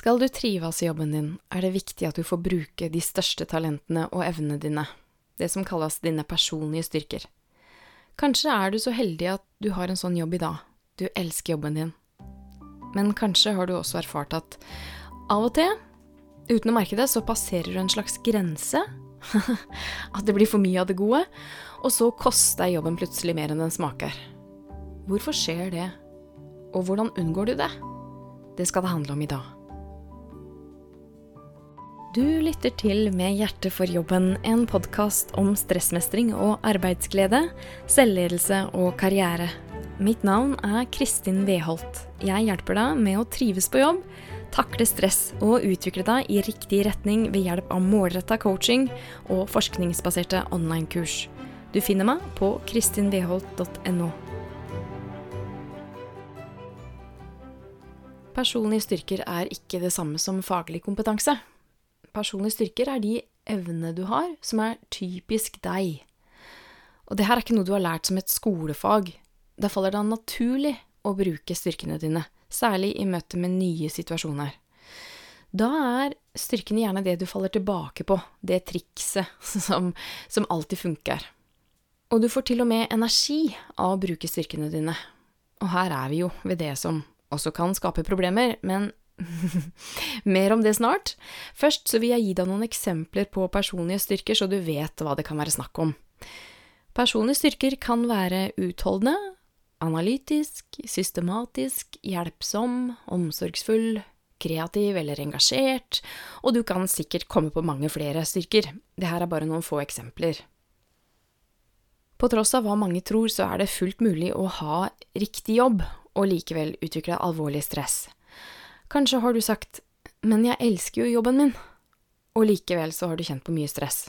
Skal du trives i jobben din, er det viktig at du får bruke de største talentene og evnene dine, det som kalles dine personlige styrker. Kanskje er du så heldig at du har en sånn jobb i dag, du elsker jobben din. Men kanskje har du også erfart at av og til, uten å merke det, så passerer du en slags grense. at det blir for mye av det gode, og så koster jobben plutselig mer enn den smaker. Hvorfor skjer det, og hvordan unngår du det? Det skal det handle om i dag. Du lytter til Med hjertet for jobben, en podkast om stressmestring og arbeidsglede, selvledelse og karriere. Mitt navn er Kristin Weholt. Jeg hjelper deg med å trives på jobb, takle stress og utvikle deg i riktig retning ved hjelp av målretta coaching og forskningsbaserte online-kurs. Du finner meg på kristinweholt.no. Personlige styrker er ikke det samme som faglig kompetanse personlige styrker er de evnene du har, som er typisk deg. Og det her er ikke noe du har lært som et skolefag. Da faller det naturlig å bruke styrkene dine, særlig i møte med nye situasjoner. Da er styrkene gjerne det du faller tilbake på, det trikset som, som alltid funker. Og du får til og med energi av å bruke styrkene dine. Og her er vi jo ved det som også kan skape problemer, men Mer om det snart. Først så vil jeg gi deg noen eksempler på personlige styrker, så du vet hva det kan være snakk om. Personlige styrker kan være utholdende, analytisk, systematisk, hjelpsom, omsorgsfull, kreativ eller engasjert, og du kan sikkert komme på mange flere styrker. Det her er bare noen få eksempler. På tross av hva mange tror, så er det fullt mulig å ha riktig jobb og likevel utvikle alvorlig stress. Kanskje har du sagt men jeg elsker jo jobben min, og likevel så har du kjent på mye stress.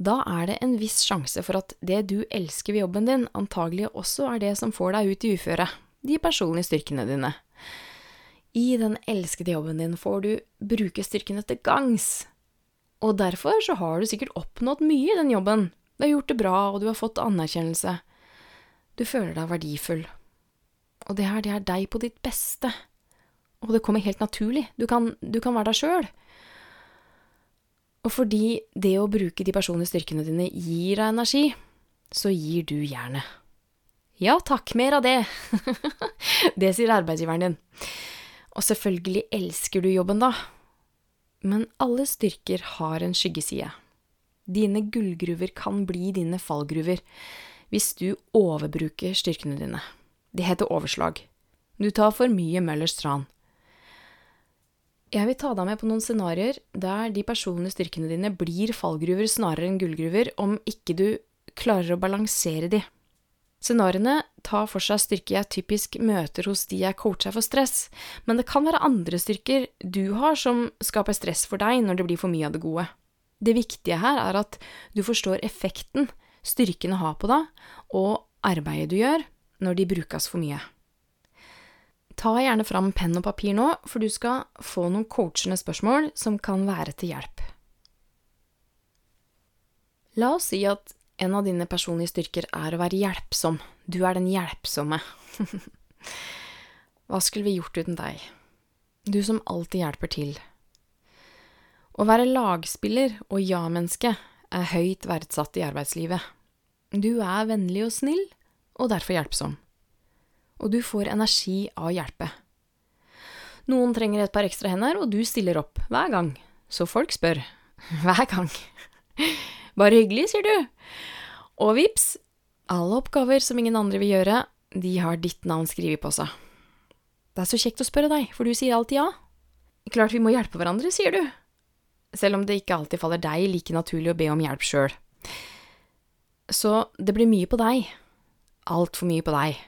Da er det en viss sjanse for at det du elsker ved jobben din, antagelig også er det som får deg ut i uføret, de personlige styrkene dine. I den elskede jobben din får du bruke styrkene til gangs, og derfor så har du sikkert oppnådd mye i den jobben, du har gjort det bra, og du har fått anerkjennelse. Du føler deg verdifull. Og det her, det er deg på ditt beste. Og det kommer helt naturlig. Du kan, du kan være deg sjøl. Og fordi det å bruke de personlige styrkene dine gir deg energi, så gir du jernet. Ja takk, mer av det. det sier arbeidsgiveren din. Og selvfølgelig elsker du jobben, da. Men alle styrker har en skyggeside. Dine gullgruver kan bli dine fallgruver hvis du overbruker styrkene dine. Det heter overslag. Du tar for mye Møllers tran. Jeg vil ta deg med på noen scenarioer der de personlige styrkene dine blir fallgruver snarere enn gullgruver, om ikke du klarer å balansere de. Scenarioene tar for seg styrker jeg typisk møter hos de jeg coacher for stress, men det kan være andre styrker du har som skaper stress for deg når det blir for mye av det gode. Det viktige her er at du forstår effekten styrkene har på deg, og arbeidet du gjør når de brukes for mye. Ta gjerne fram penn og papir nå, for du skal få noen coachende spørsmål som kan være til hjelp. La oss si at en av dine personlige styrker er å være hjelpsom. Du er den hjelpsomme. Hva skulle vi gjort uten deg? Du som alltid hjelper til. Å være lagspiller og ja-menneske er høyt verdsatt i arbeidslivet. Du er vennlig og snill, og derfor hjelpsom og du får energi av å hjelpe. Noen trenger et par ekstra hender, og du stiller opp hver gang. Så folk spør. Hver gang. Bare hyggelig, sier du. Og vips, alle oppgaver som ingen andre vil gjøre, de har ditt navn skrevet på seg. Det er så kjekt å spørre deg, for du sier alltid ja. Klart vi må hjelpe hverandre, sier du. Selv om det ikke alltid faller deg like naturlig å be om hjelp sjøl. Så det blir mye på deg. Altfor mye på deg.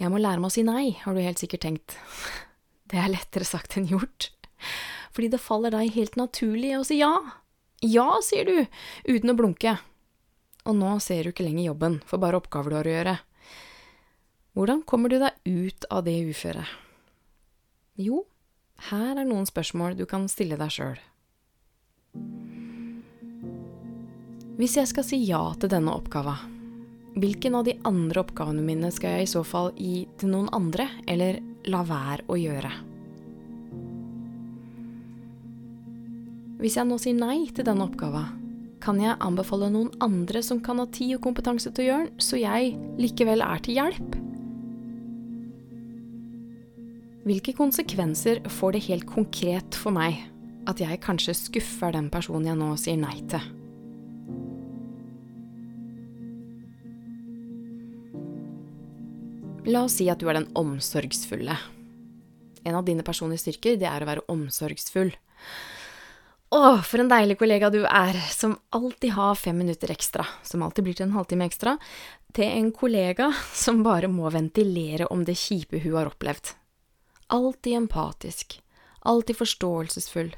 Jeg må lære meg å si nei, har du helt sikkert tenkt. Det er lettere sagt enn gjort. Fordi det faller deg helt naturlig å si ja. Ja, sier du, uten å blunke. Og nå ser du ikke lenger jobben, for bare oppgaver du har å gjøre. Hvordan kommer du deg ut av det uføret? Jo, her er noen spørsmål du kan stille deg sjøl. Hvis jeg skal si ja til denne oppgava, Hvilken av de andre oppgavene mine skal jeg i så fall gi til noen andre, eller la være å gjøre? Hvis jeg nå sier nei til denne oppgava, kan jeg anbefale noen andre som kan ha tid og kompetanse til å gjøre den, så jeg likevel er til hjelp? Hvilke konsekvenser får det helt konkret for meg at jeg kanskje skuffer den personen jeg nå sier nei til? La oss si at du er den omsorgsfulle. En av dine personlige styrker, det er å være omsorgsfull. Å, for en deilig kollega du er, som alltid har fem minutter ekstra, som alltid blir til en halvtime ekstra, til en kollega som bare må ventilere om det kjipe hun har opplevd. Alltid empatisk, alltid forståelsesfull,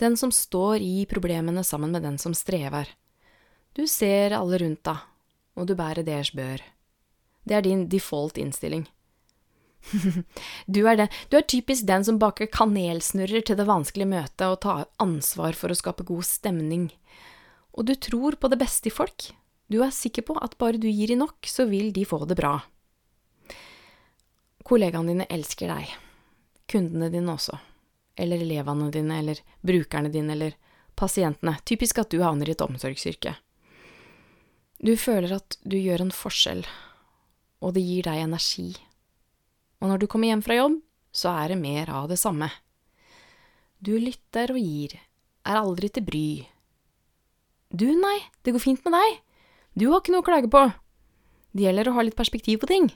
den som står i problemene sammen med den som strever. Du ser alle rundt deg, og du bærer deres bør. Det er din default innstilling. du, er den, du er typisk den som baker kanelsnurrer til det vanskelige møtet og tar ansvar for å skape god stemning. Og du tror på det beste i folk. Du er sikker på at bare du gir i nok, så vil de få det bra. Kollegaene dine elsker deg. Kundene dine også. Eller elevene dine, eller brukerne dine, eller pasientene. Typisk at du havner i et omsorgsyrke. Du føler at du gjør en forskjell og det gir deg energi. Og når du kommer hjem fra jobb, så er det mer av det samme. Du lytter og gir, er aldri til bry. Du, nei, det går fint med deg, du har ikke noe å klage på. Det gjelder å ha litt perspektiv på ting.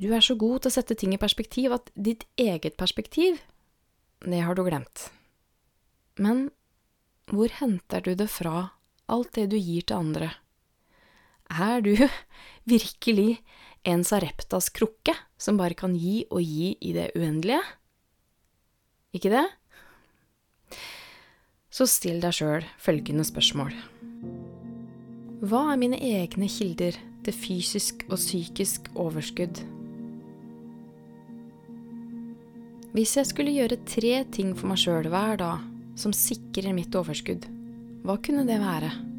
Du er så god til å sette ting i perspektiv at ditt eget perspektiv, det har du glemt. Men hvor henter du det fra, alt det du gir til andre? Er du virkelig en Sareptas krukke som bare kan gi og gi i det uendelige? Ikke det? Så still deg sjøl følgende spørsmål. Hva er mine egne kilder til fysisk og psykisk overskudd? Hvis jeg skulle gjøre tre ting for meg sjøl hver dag som sikrer mitt overskudd, hva kunne det være?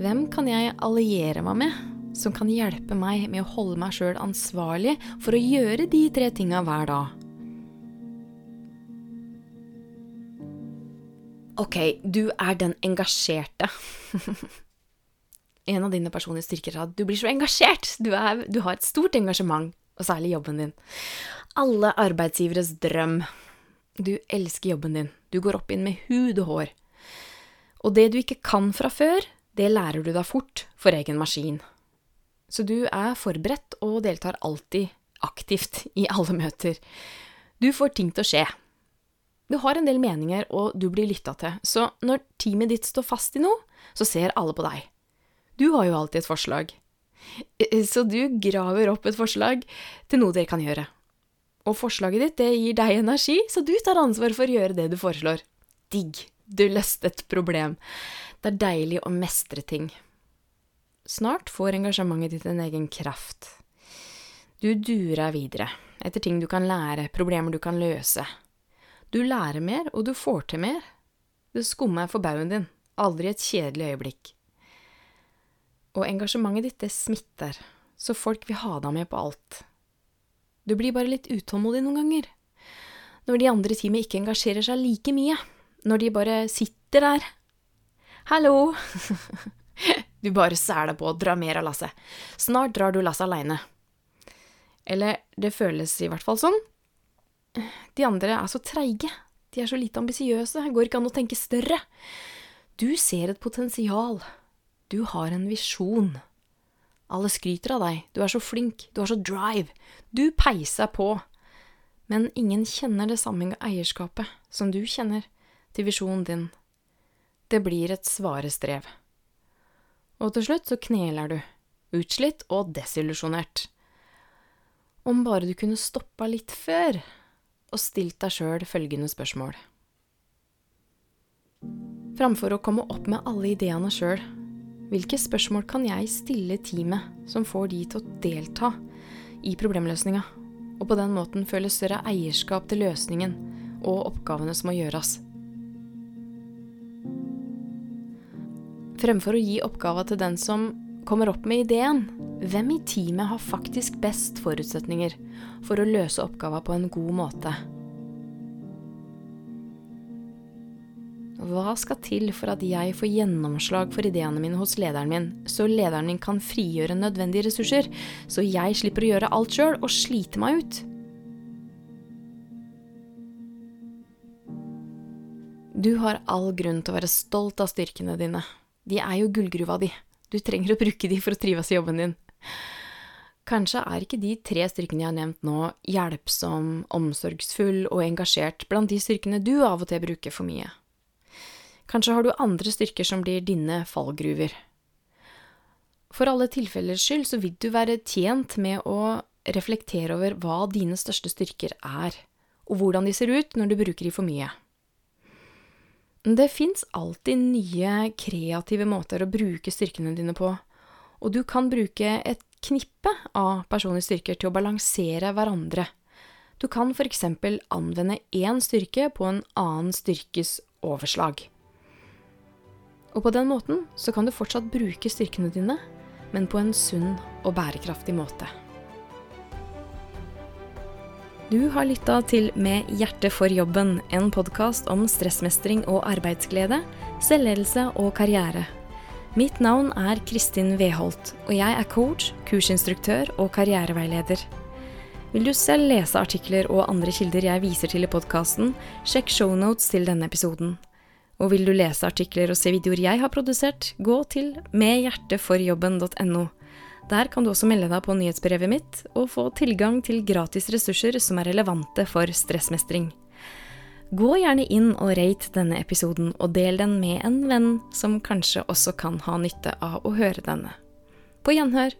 Hvem kan jeg alliere meg med som kan hjelpe meg med å holde meg sjøl ansvarlig for å gjøre de tre tinga hver dag? Ok, du er den engasjerte. en av dine personlige styrker er at du blir så engasjert. Du, er, du har et stort engasjement, og særlig jobben din. Alle arbeidsgiveres drøm. Du elsker jobben din. Du går opp inn med hud og hår. Og det du ikke kan fra før, det lærer du deg fort for egen maskin. Så du er forberedt og deltar alltid aktivt i alle møter. Du får ting til å skje. Du har en del meninger, og du blir lytta til, så når teamet ditt står fast i noe, så ser alle på deg. Du har jo alltid et forslag. Så du graver opp et forslag til noe dere kan gjøre. Og forslaget ditt, det gir deg energi, så du tar ansvar for å gjøre det du foreslår. Digg! Du løste et problem. Det er deilig å mestre ting. Snart får engasjementet ditt en egen kraft. Du durer videre, etter ting du kan lære, problemer du kan løse. Du lærer mer, og du får til mer. Det skummer for baugen din, aldri et kjedelig øyeblikk. Og engasjementet ditt, det smitter, så folk vil ha deg med på alt. Du blir bare litt utålmodig noen ganger. Når de andre i teamet ikke engasjerer seg like mye. Når de bare sitter der Hallo! du bare sæler på og drar mer av lasset. Snart drar du lasset aleine. Eller det føles i hvert fall sånn. De andre er så treige. De er så lite ambisiøse. Går ikke an å tenke større. Du ser et potensial. Du har en visjon. Alle skryter av deg. Du er så flink. Du har så drive. Du peiser på. Men ingen kjenner det samme eierskapet som du kjenner til visjonen din det blir et svare strev. Og til slutt så kneler du, utslitt og desillusjonert. Om bare du kunne stoppa litt før og stilt deg sjøl følgende spørsmål. Framfor å komme opp med alle ideene sjøl, hvilke spørsmål kan jeg stille teamet som får de til å delta i problemløsninga, og på den måten føle større eierskap til løsningen og oppgavene som må gjøres? Fremfor å gi oppgava til den som kommer opp med ideen. Hvem i teamet har faktisk best forutsetninger for å løse oppgava på en god måte? Hva skal til for at jeg får gjennomslag for ideene mine hos lederen min, så lederen min kan frigjøre nødvendige ressurser, så jeg slipper å gjøre alt sjøl og slite meg ut? Du har all grunn til å være stolt av styrkene dine. De er jo gullgruva di. Du trenger å bruke de for å trives i jobben din. Kanskje er ikke de tre styrkene jeg har nevnt nå, hjelpsom, omsorgsfull og engasjert blant de styrkene du av og til bruker for mye. Kanskje har du andre styrker som blir dine fallgruver. For alle tilfellers skyld så vil du være tjent med å reflektere over hva dine største styrker er, og hvordan de ser ut når du bruker de for mye. Det fins alltid nye, kreative måter å bruke styrkene dine på, og du kan bruke et knippe av personlige styrker til å balansere hverandre. Du kan eksempel anvende én styrke på en annen styrkes overslag. Og på den måten så kan du fortsatt bruke styrkene dine, men på en sunn og bærekraftig måte. Du har lytta til Med hjertet for jobben, en podkast om stressmestring og arbeidsglede, selvledelse og karriere. Mitt navn er Kristin Weholt, og jeg er coach, kursinstruktør og karriereveileder. Vil du selv lese artikler og andre kilder jeg viser til i podkasten, sjekk shownotes til denne episoden. Og vil du lese artikler og se videoer jeg har produsert, gå til medhjerteforjobben.no. Der kan du også melde deg på nyhetsbrevet mitt og få tilgang til gratis ressurser som er relevante for stressmestring. Gå gjerne inn og rate denne episoden, og del den med en venn som kanskje også kan ha nytte av å høre denne. På gjenhør!